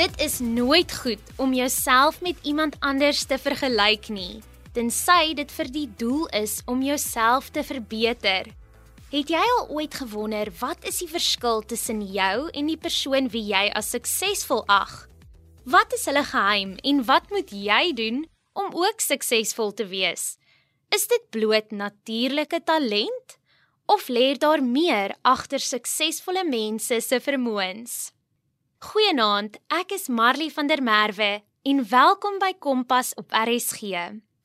Dit is nooit goed om jouself met iemand anders te vergelyk nie, tensy dit vir die doel is om jouself te verbeter. Het jy al ooit gewonder wat is die verskil tussen jou en die persoon wie jy as suksesvol ag? Wat is hulle geheim en wat moet jy doen om ook suksesvol te wees? Is dit bloot natuurlike talent of lê daar meer agter suksesvolle mense se vermoëns? Goeienaand, ek is Marley van der Merwe en welkom by Kompas op RSG.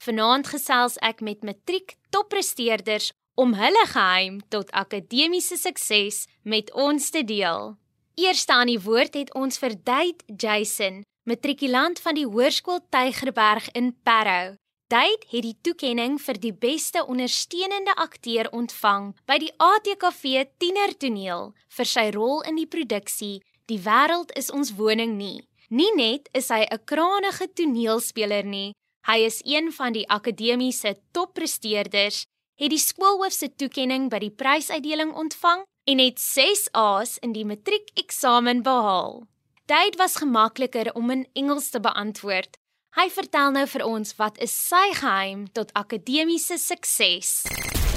Vanaand gesels ek met matriek toppresteerders om hulle geheim tot akademiese sukses met ons te deel. Eerste aan die woord het ons vir Dade Jason, matrikulant van die Hoërskool Tygerberg in Parow. Dade het die toekenning vir die beste ondersteunende akteur ontvang by die ATKV Tienertoneel vir sy rol in die produksie Die wêreld is ons woning nie. Nie net is hy 'n krangige toneelspeler nie, hy is een van die akademiese toppresteerders, het die skoolhoof se toekenning by die prysuitdeling ontvang en het 6 A's in die matriekeksamen behaal. Dit was gemakliker om in Engels te beantwoord. Hy vertel nou vir ons wat is sy geheim tot akademiese sukses.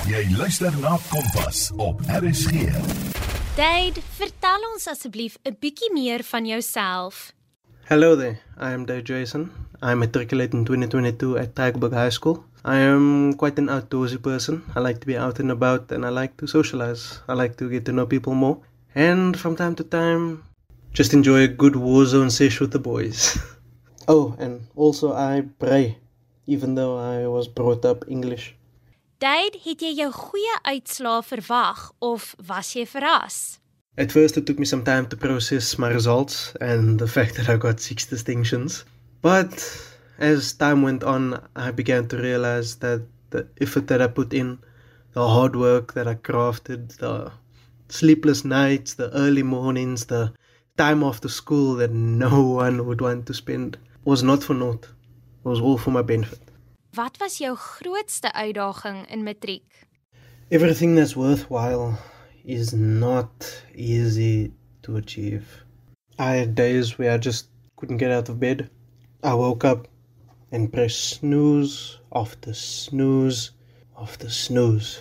Jy luister na Kompas op RSG. Dade, vertel ons asseblief 'n bietjie meer van jouself. Hello there. I am Dade Jason. I'm matriculated in 2022 at Tygerberg High School. I am quite an outdoorsy person. I like to be out and about and I like to socialize. I like to get to know people more. And from time to time, just enjoy a good war zone sesh with the boys. oh, and also I pray, even though I was brought up English. Dade, het jy jou goeie uitslae verwag of was jy verras? At first it took me some time to process my results and the fact that I got 6 distinctions. But as time went on, I began to realize that the effort that I put in, the hard work that I crafted, the sleepless nights, the early mornings, the time after school that no one would want to spend was not for naught. It was all for my benefit. Wat was jou grootste uitdaging in matriek? Everything that's worthwhile is not easy to achieve. I had days where I just couldn't get out of bed. I woke up and pressed snooze after snooze after snooze.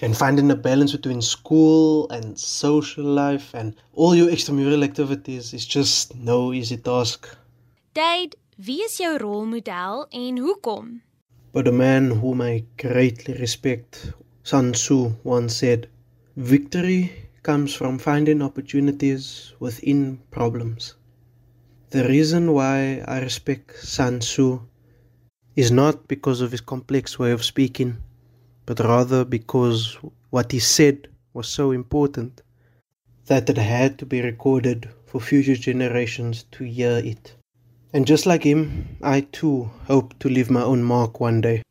And finding a balance between school and social life and all your extramural activities is just no easy task. Dade, wie is jou rolmodel en hoekom? But a man whom I greatly respect, Sun Tzu, once said, Victory comes from finding opportunities within problems. The reason why I respect Sun Tzu is not because of his complex way of speaking, but rather because what he said was so important that it had to be recorded for future generations to hear it. And just like him, I too hope to leave my own mark one day.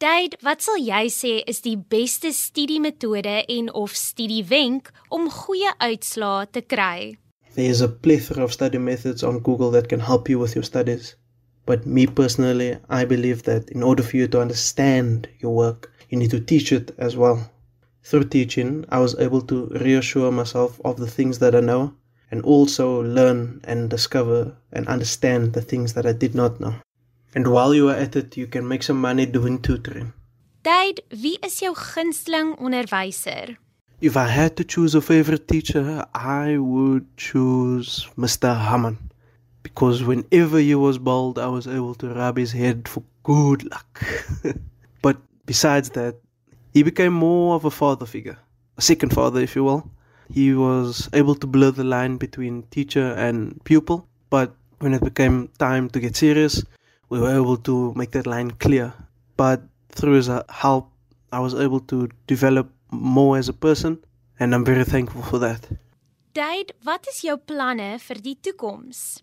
Dade, wat sal jy sê is die beste studiemetode en of studiewenk om goeie uitslae te kry? There's a plethora of study methods on Google that can help you with your studies. But me personally, I believe that in order for you to understand your work, you need to teach it as well. Through teaching, I was able to reassure myself of the things that I know and also learn and discover and understand the things that I did not know. And while you are at it, you can make some money doing tutoring. Dade, wie is jou gunsteling onderwyser? If I had to choose a favorite teacher, I would choose Mr. Haman. Because whenever he was bald, I was able to rub his head for good luck. but besides that, he became more of a father figure, a second father, if you will. He was able to blur the line between teacher and pupil. But when it became time to get serious, we were able to make that line clear. But through his uh, help, I was able to develop more as a person, and I'm very thankful for that. Dade, wat is jou planne vir die toekoms?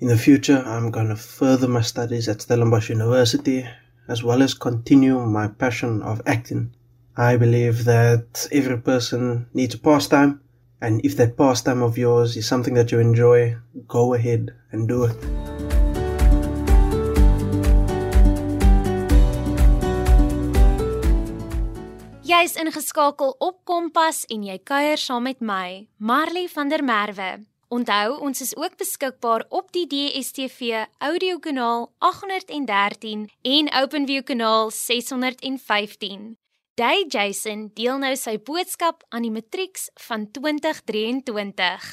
In the future, I'm going to further my studies at Stellenbosch University as well as continue my passion of acting I believe that every person needs a pastime, and if that pastime of yours is something that you enjoy, go ahead and do it. Jy is ingeskakel op Kompas en jy kuier saam met my, Marley van der Merwe. Onthou, ons is ook beskikbaar op die DStv audiokanaal 813 en OpenView kanaal 615. Day Jason deel nou sy boodskap aan die matrieks van 2023.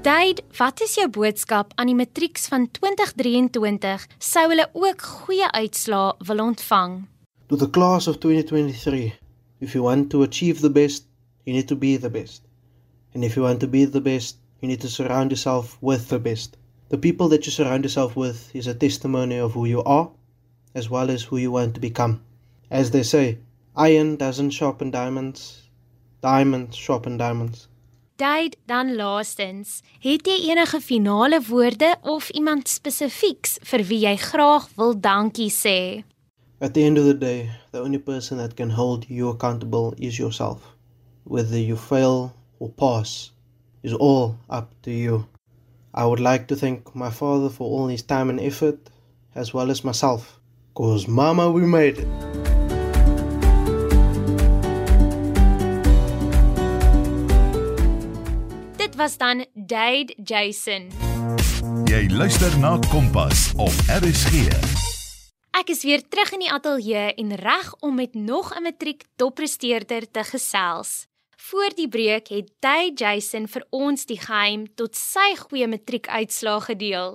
Dade, wat is jou boodskap aan die matrieks van 2023? Sou hulle ook goeie uitslae wil ontvang? To the class of 2023, if you want to achieve the best, you need to be the best. And if you want to be the best, you need to surround yourself with the best. The people that you surround yourself with is a testimony of who you are, as well as who you want to become. As they say, iron doesn't sharpen diamonds, diamonds sharpen diamonds. Dade, dan laastens, het jy enige finale woorde of iemand spesifieks vir wie jy graag wil dankie sê? At the end of the day, the only person that can hold you accountable is yourself. Whether you fail or pass is all up to you. I would like to thank my father for all his time and effort, as well as myself. Cause mama, we made it. Dit was dan Dade Jason. Jy luister na Kompas op RSG. Ek is weer terug in die ateljee en reg om met nog 'n matriek toppresteerder te gesels. Voor die breek het Dade Jason vir ons die geheim tot sy goeie matriekuitslae gedeel.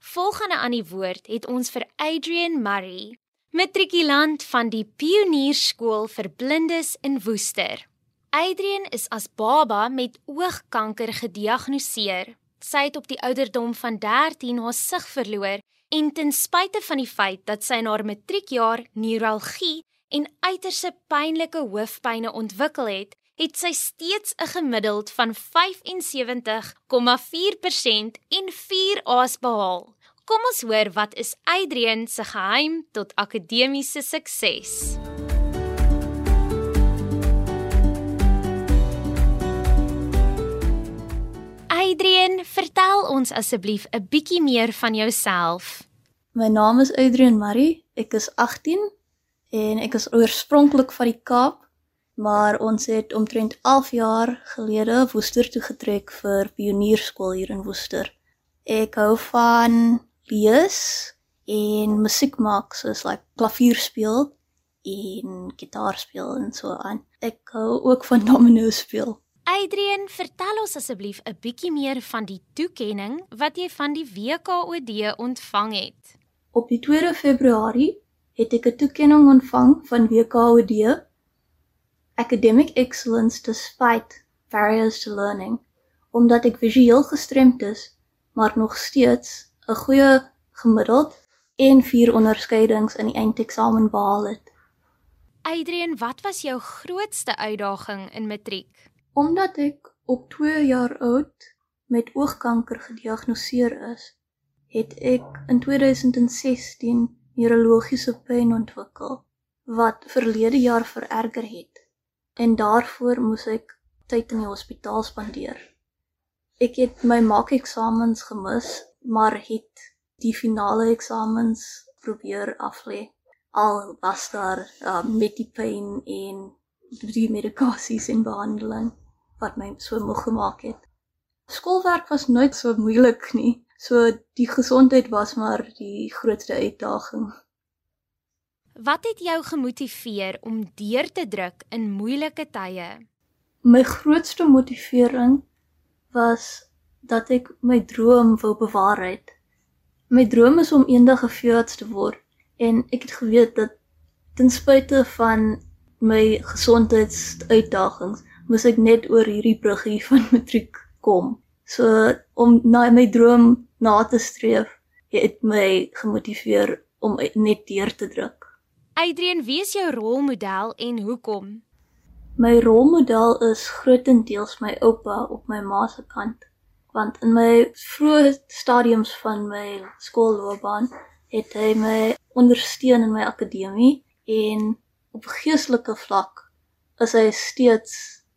Volgende aan die woord het ons vir Adrian Murray, matrikulant van die Pionierskool vir Blindes in Woester. Adrian is as baba met oogkanker gediagnoseer. Sy het op die ouderdom van 13 haar sig verloor en ten spyte van die feit dat sy in haar matriekjaar neuralgie en uiterse pynlike hoofpynne ontwikkel het, het sy steeds 'n gemiddeld van 75,4% en 4 A's behaal. Kom ons hoor wat is Adrian se geheim tot akademiese sukses. Adrian, vertel ons asseblief 'n bietjie meer van jouself. My naam is Adrian Murray. Ek is 18 en ek is oorspronklik van die Kaap, maar ons het omtrent 11 jaar gelede Woester toe getrek vir Pionierskool hier in Woester. Ek hou van lees en musiek maak, soos like klavier speel en gitaar speel en so aan. Ek hou ook van domino speel. Adrian, vertel ons asseblief 'n bietjie meer van die toekenning wat jy van die WKOD ontvang het. Op die 2 Februarie het ek 'n toekenning ontvang van WKOD Academic Excellence Despite Barriers to Learning omdat ek visueel gestremd is, maar nog steeds 'n goeie gemiddeld en vier onderskeidings in die eindeksamen behaal het. Adrian, wat was jou grootste uitdaging in matriek? Omdat ek op 2 jaar oud met oogkanker gediagnoseer is, het ek in 2016 neurologiese pyn ontwikkel wat verlede jaar vererger het. En daarvoor moes ek tyd in die hospitaal spandeer. Ek het my maakeksamens gemis, maar het die finale eksamens probeer aflê. Al was daar uh, met die pyn en die medikasies en behandeling wat my so moeg gemaak het. Skoolwerk was nooit so moeilik nie. So die gesondheid was maar die grootste uitdaging. Wat het jou gemotiveer om deur te druk in moeilike tye? My grootste motivering was dat ek my droom wou bewaar het. My droom is om eendag 'n veearts te word en ek het geweet dat ten spyte van my gesondheidsuitdagings moes ek net oor hierdie bruggie van matriek kom. So om na my droom na te streef, het my gemotiveer om net deur te druk. Adrian, wie is jou rolmodel en hoekom? My rolmodel is grootendeels my oupa op my ma se kant, want in my vroeë stadiums van my skoolloopbaan het hy my ondersteun in my akademie en op geestelike vlak is hy steeds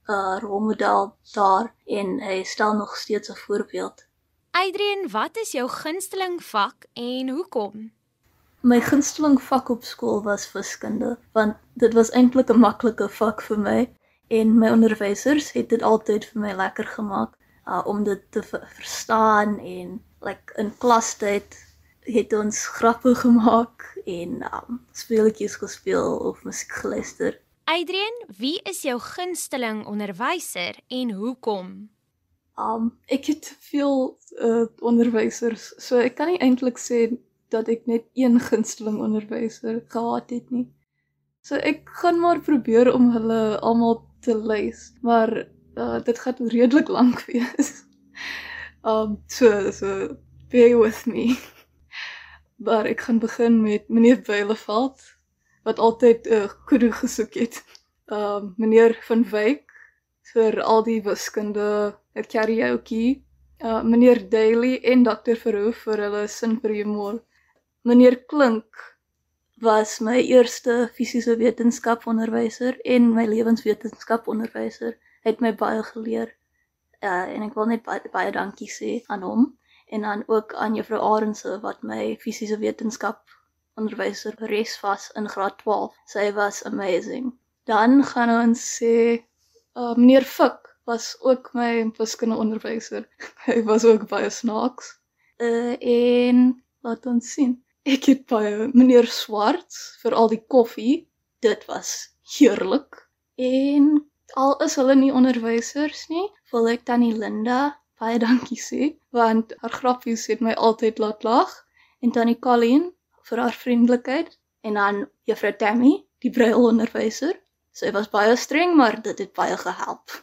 'n rolmodel daar en hy stel nog steeds 'n voorbeeld. Adrian, wat is jou gunsteling vak en hoekom? My gunsteling vak op skool was wiskunde, want dit was eintlik 'n maklike vak vir my en my onderwysers het dit altyd vir my lekker gemaak uh, om dit te verstaan en like in klastyd het ons grappe gemaak en um, speletjies gespeel of musiek geluister. Adrian, wie is jou gunsteling onderwyser en hoekom? Um ek het veel uh, onderwysers, so ek kan nie eintlik sê dat ek net een gunsteling onderwyser gehad het nie. So ek gaan maar probeer om hulle almal te lys, maar uh, dit gaan redelik lank wees. Um so so bear with me. Maar ek gaan begin met meneer Beileveld wat altyd 'n uh, kudu gesoek het. Um meneer van Wyk vir al die wiskunde, karaoke. Uh meneer Daily en dokter Verhoef vir hulle sin vir humor. Meneer Klink was my eerste fisiese wetenskap onderwyser en my lewenswetenskap onderwyser. Hy het my baie geleer. Uh en ek wil net baie, baie dankie sê aan hom en dan ook aan juffrou Arendse wat my fisiese wetenskap onderwyser res was in graad 12. Sy was amazing. Dan gaan ons sê uh meneer Fik was ook my wiskunde onderwyser. Hy was ook baie snaaks. Uh en laat ons sien. Ek het baie meneer Swarts vir al die koffie. Dit was heerlik. En al is hulle nie onderwysers nie, wil ek tannie Linda baie dankie sê want haar grappies het my altyd laat lag en tannie Colleen vir haar vriendelikheid en dan juffrou Tammy, die brailonderwyser. Sy was baie streng, maar dit het baie gehelp.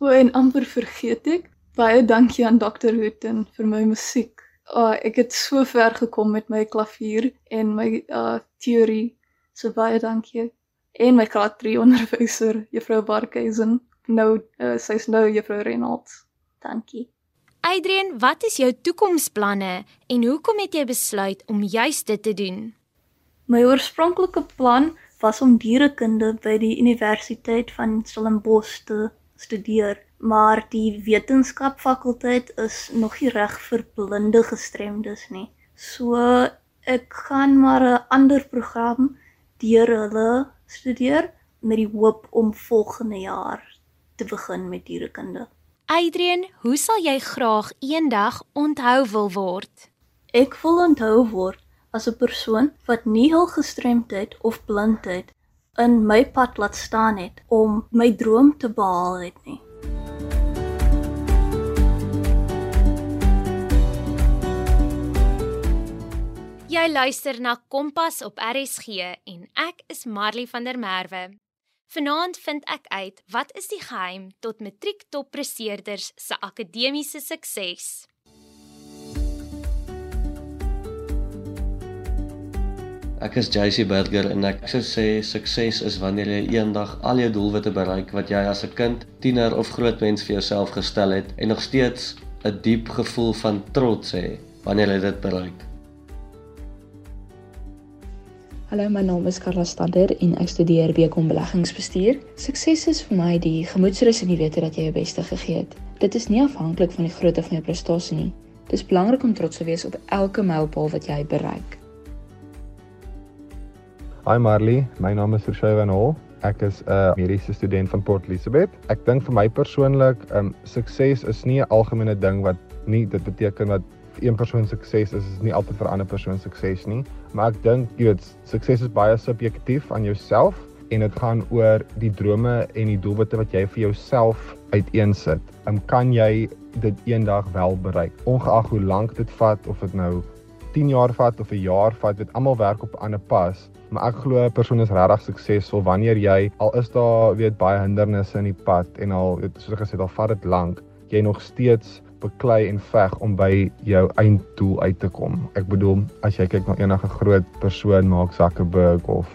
O, en amper vergeet ek, baie dankie aan Dr. Hooten vir my musiek. Oh, ek het so ver gekom met my klavier en my uh teorie. So baie dankie. En my graad 3 onderwyser, juffrou Barkeisen. Nou uh, sy's nou juffrou Reynolds. Dankie. Adrian, wat is jou toekomsplanne en hoekom het jy besluit om juis dit te doen? My oorspronklike plan was om dierekunde by die Universiteit van Stellenbosch te studeer, maar die wetenskapfakulteit is nog nie reg vir blinde gestremdes nie. So ek gaan maar 'n ander program deur hulle studeer met die hoop om volgende jaar te begin met dierekunde. Adrian, hoe sal jy graag eendag onthou wil word? Ek wil onthou word as 'n persoon wat nie hul gestremdheid of blindheid in my pad laat staan het om my droom te behaal het nie. Jy luister na Kompas op RSG en ek is Marley van der Merwe. Vanaand vind ek uit wat is die geheim tot matriektoppresteerders se akademiese sukses. Ek is JC Burger en ek sou sê sukses is wanneer jy eendag al jou doelwitte bereik wat jy as 'n kind, tiener of groot mens vir jouself gestel het en nog steeds 'n diep gevoel van trots hê wanneer jy dit bereik. Hallo, my naam is Karla Stadder en ek studeer BCom beleggingsbestuur. Sukses is vir my die gemoedsrus en die wete dat jy jou beste gegee het. Dit is nie afhanklik van die grootte van jou prestasie nie. Dit is belangrik om trots te wees op elke mylpaal wat jy bereik. Hi Marley, my naam is Roshay van Hall. Ek is 'n mediese student van Port Elizabeth. Ek dink vir my persoonlik, um sukses is nie 'n algemene ding wat nie dit beteken dat een persoon sukses is is nie altyd vir 'n ander persoon sukses nie, maar ek dink jy weet sukses is baie subjektief aan jouself en dit gaan oor die drome en die doelwitte wat jy vir jouself uiteensit. Um kan jy dit eendag wel bereik, ongeag hoe lank dit vat of dit nou 10 jaar vat of 'n jaar vat, dit almal werk op 'n ander pas. Maar ek glo 'n persoon is regtig suksesvol wanneer jy al is daar weet baie hindernisse in die pad en al soos ek gesê het al vat dit lank, jy nog steeds beklei en veg om by jou einddoel uit te kom. Ek bedoel, as jy kyk na enige groot persoon, Mark Zuckerberg of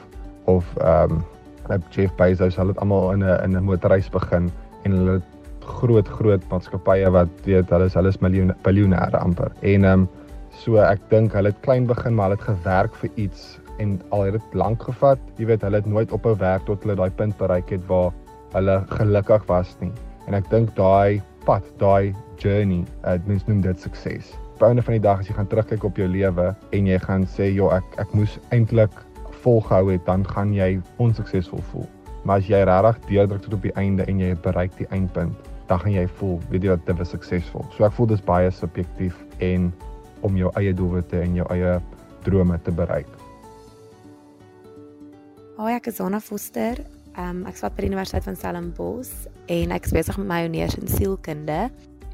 of ehm um, Jeff Bezos, hulle het almal in 'n in 'n motorreis begin en hulle het groot groot maatskappye wat weet hulle is hulle is miljoene biljoenêre amper. En ehm um, so ek dink hulle het klein begin, maar hulle het gewerk vir iets en al het dit lank gevat. Jy weet, hulle het nooit ophou werk tot hulle daai punt bereik het waar hulle gelukkig was nie. En ek dink daai pad, daai journey. Uh, mens noem dit sukses. Op 'n einde van die dag as jy gaan terugkyk op jou lewe en jy gaan sê, "Ja, ek ek moes eintlik volgehou het," dan gaan jy onsuksesvol voel. Maar as jy regtig deurdruk tot op die einde en jy bereik die eindpunt, dan gaan jy voel, weet jy wat, dit was suksesvol. So ek voel dis baie subjektief en om jou eie doelwitte en jou eie drome te bereik. Hoi, ek is Anna Foster. Um, ek swat by die Universiteit van Stellenbosch en ek is besig met my honeurs in sielkunde.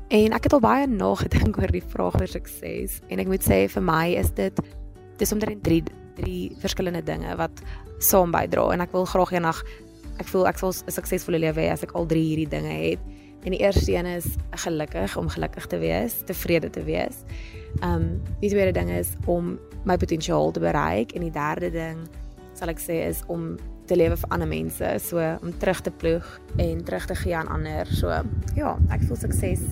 En ek het al baie nagedink oor die vraag oor sukses en ek moet sê vir my is dit dis omtrent drie drie verskillende dinge wat saam bydra en ek wil graag eendag ek voel ek sal 'n suksesvolle lewe hê as ek al drie hierdie dinge het. En die eerste een is gelukkig om gelukkig te wees, tevrede te wees. Um die tweede ding is om my potensiaal te bereik en die derde ding sal ek sê is om te lewe vir ander mense, so om terug te ploeg en terug te gee aan ander. So ja, ek voel sukses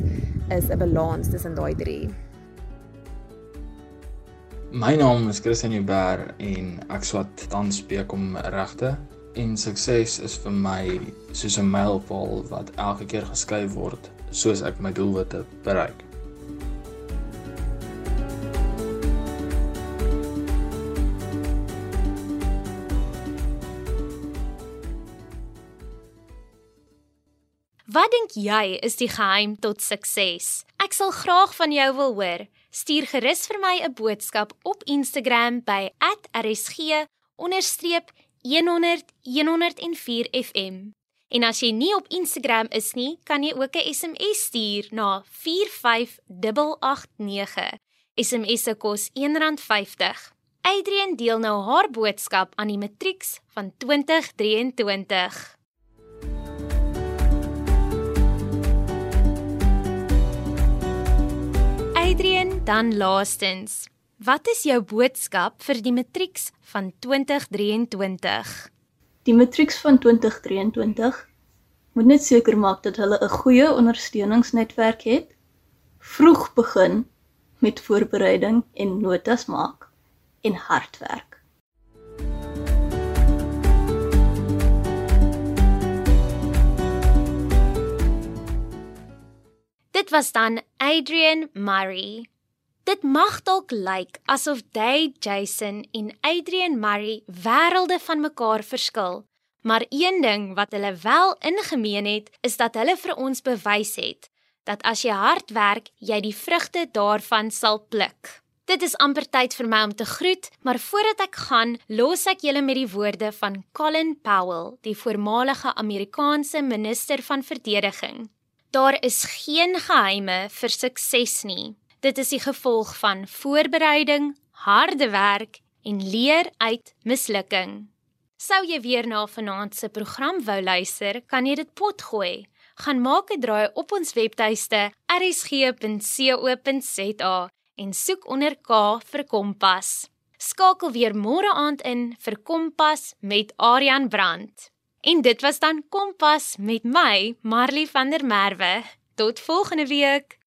is 'n balans tussen daai drie. My naam is Christian Huber en ek swat tans bekom regte en sukses is vir my soos 'n mylpaal wat elke keer geskryf word soos ek my doelwitte bereik. Wat dink jy is die geheim tot sukses? Ek sal graag van jou wil hoor. Stuur gerus vir my 'n boodskap op Instagram by @rsg_100104fm. En as jy nie op Instagram is nie, kan jy ook 'n SMS stuur na 45889. SMS se kos R1.50. Adrian deel nou haar boodskap aan die matrieks van 2023. Dan laastens. Wat is jou boodskap vir die matrieks van 2023? Die matrieks van 2023 moet net seker maak dat hulle 'n goeie ondersteuningsnetwerk het, vroeg begin met voorbereiding en notas maak en hard werk. Dit was dan Adrian Murray. Dit mag dalk lyk asof Day Jason en Adrian Murray wêrelde van mekaar verskil, maar een ding wat hulle wel ingemeen het, is dat hulle vir ons bewys het dat as jy hard werk, jy die vrugte daarvan sal pluk. Dit is amper tyd vir my om te groet, maar voordat ek gaan, los ek julle met die woorde van Colin Powell, die voormalige Amerikaanse minister van verdediging. Daar is geen geheime vir sukses nie. Dit is die gevolg van voorbereiding, harde werk en leer uit mislukking. Sou jy weer na vanaand se program wou luister, kan jy dit potgooi. Gaan maak 'n draai op ons webtuiste rsg.co.za en soek onder K vir Kompas. Skakel weer môre aand in vir Kompas met Aryan Brandt. En dit was dan Kompas met my, Marley van der Merwe. Tot volgende week.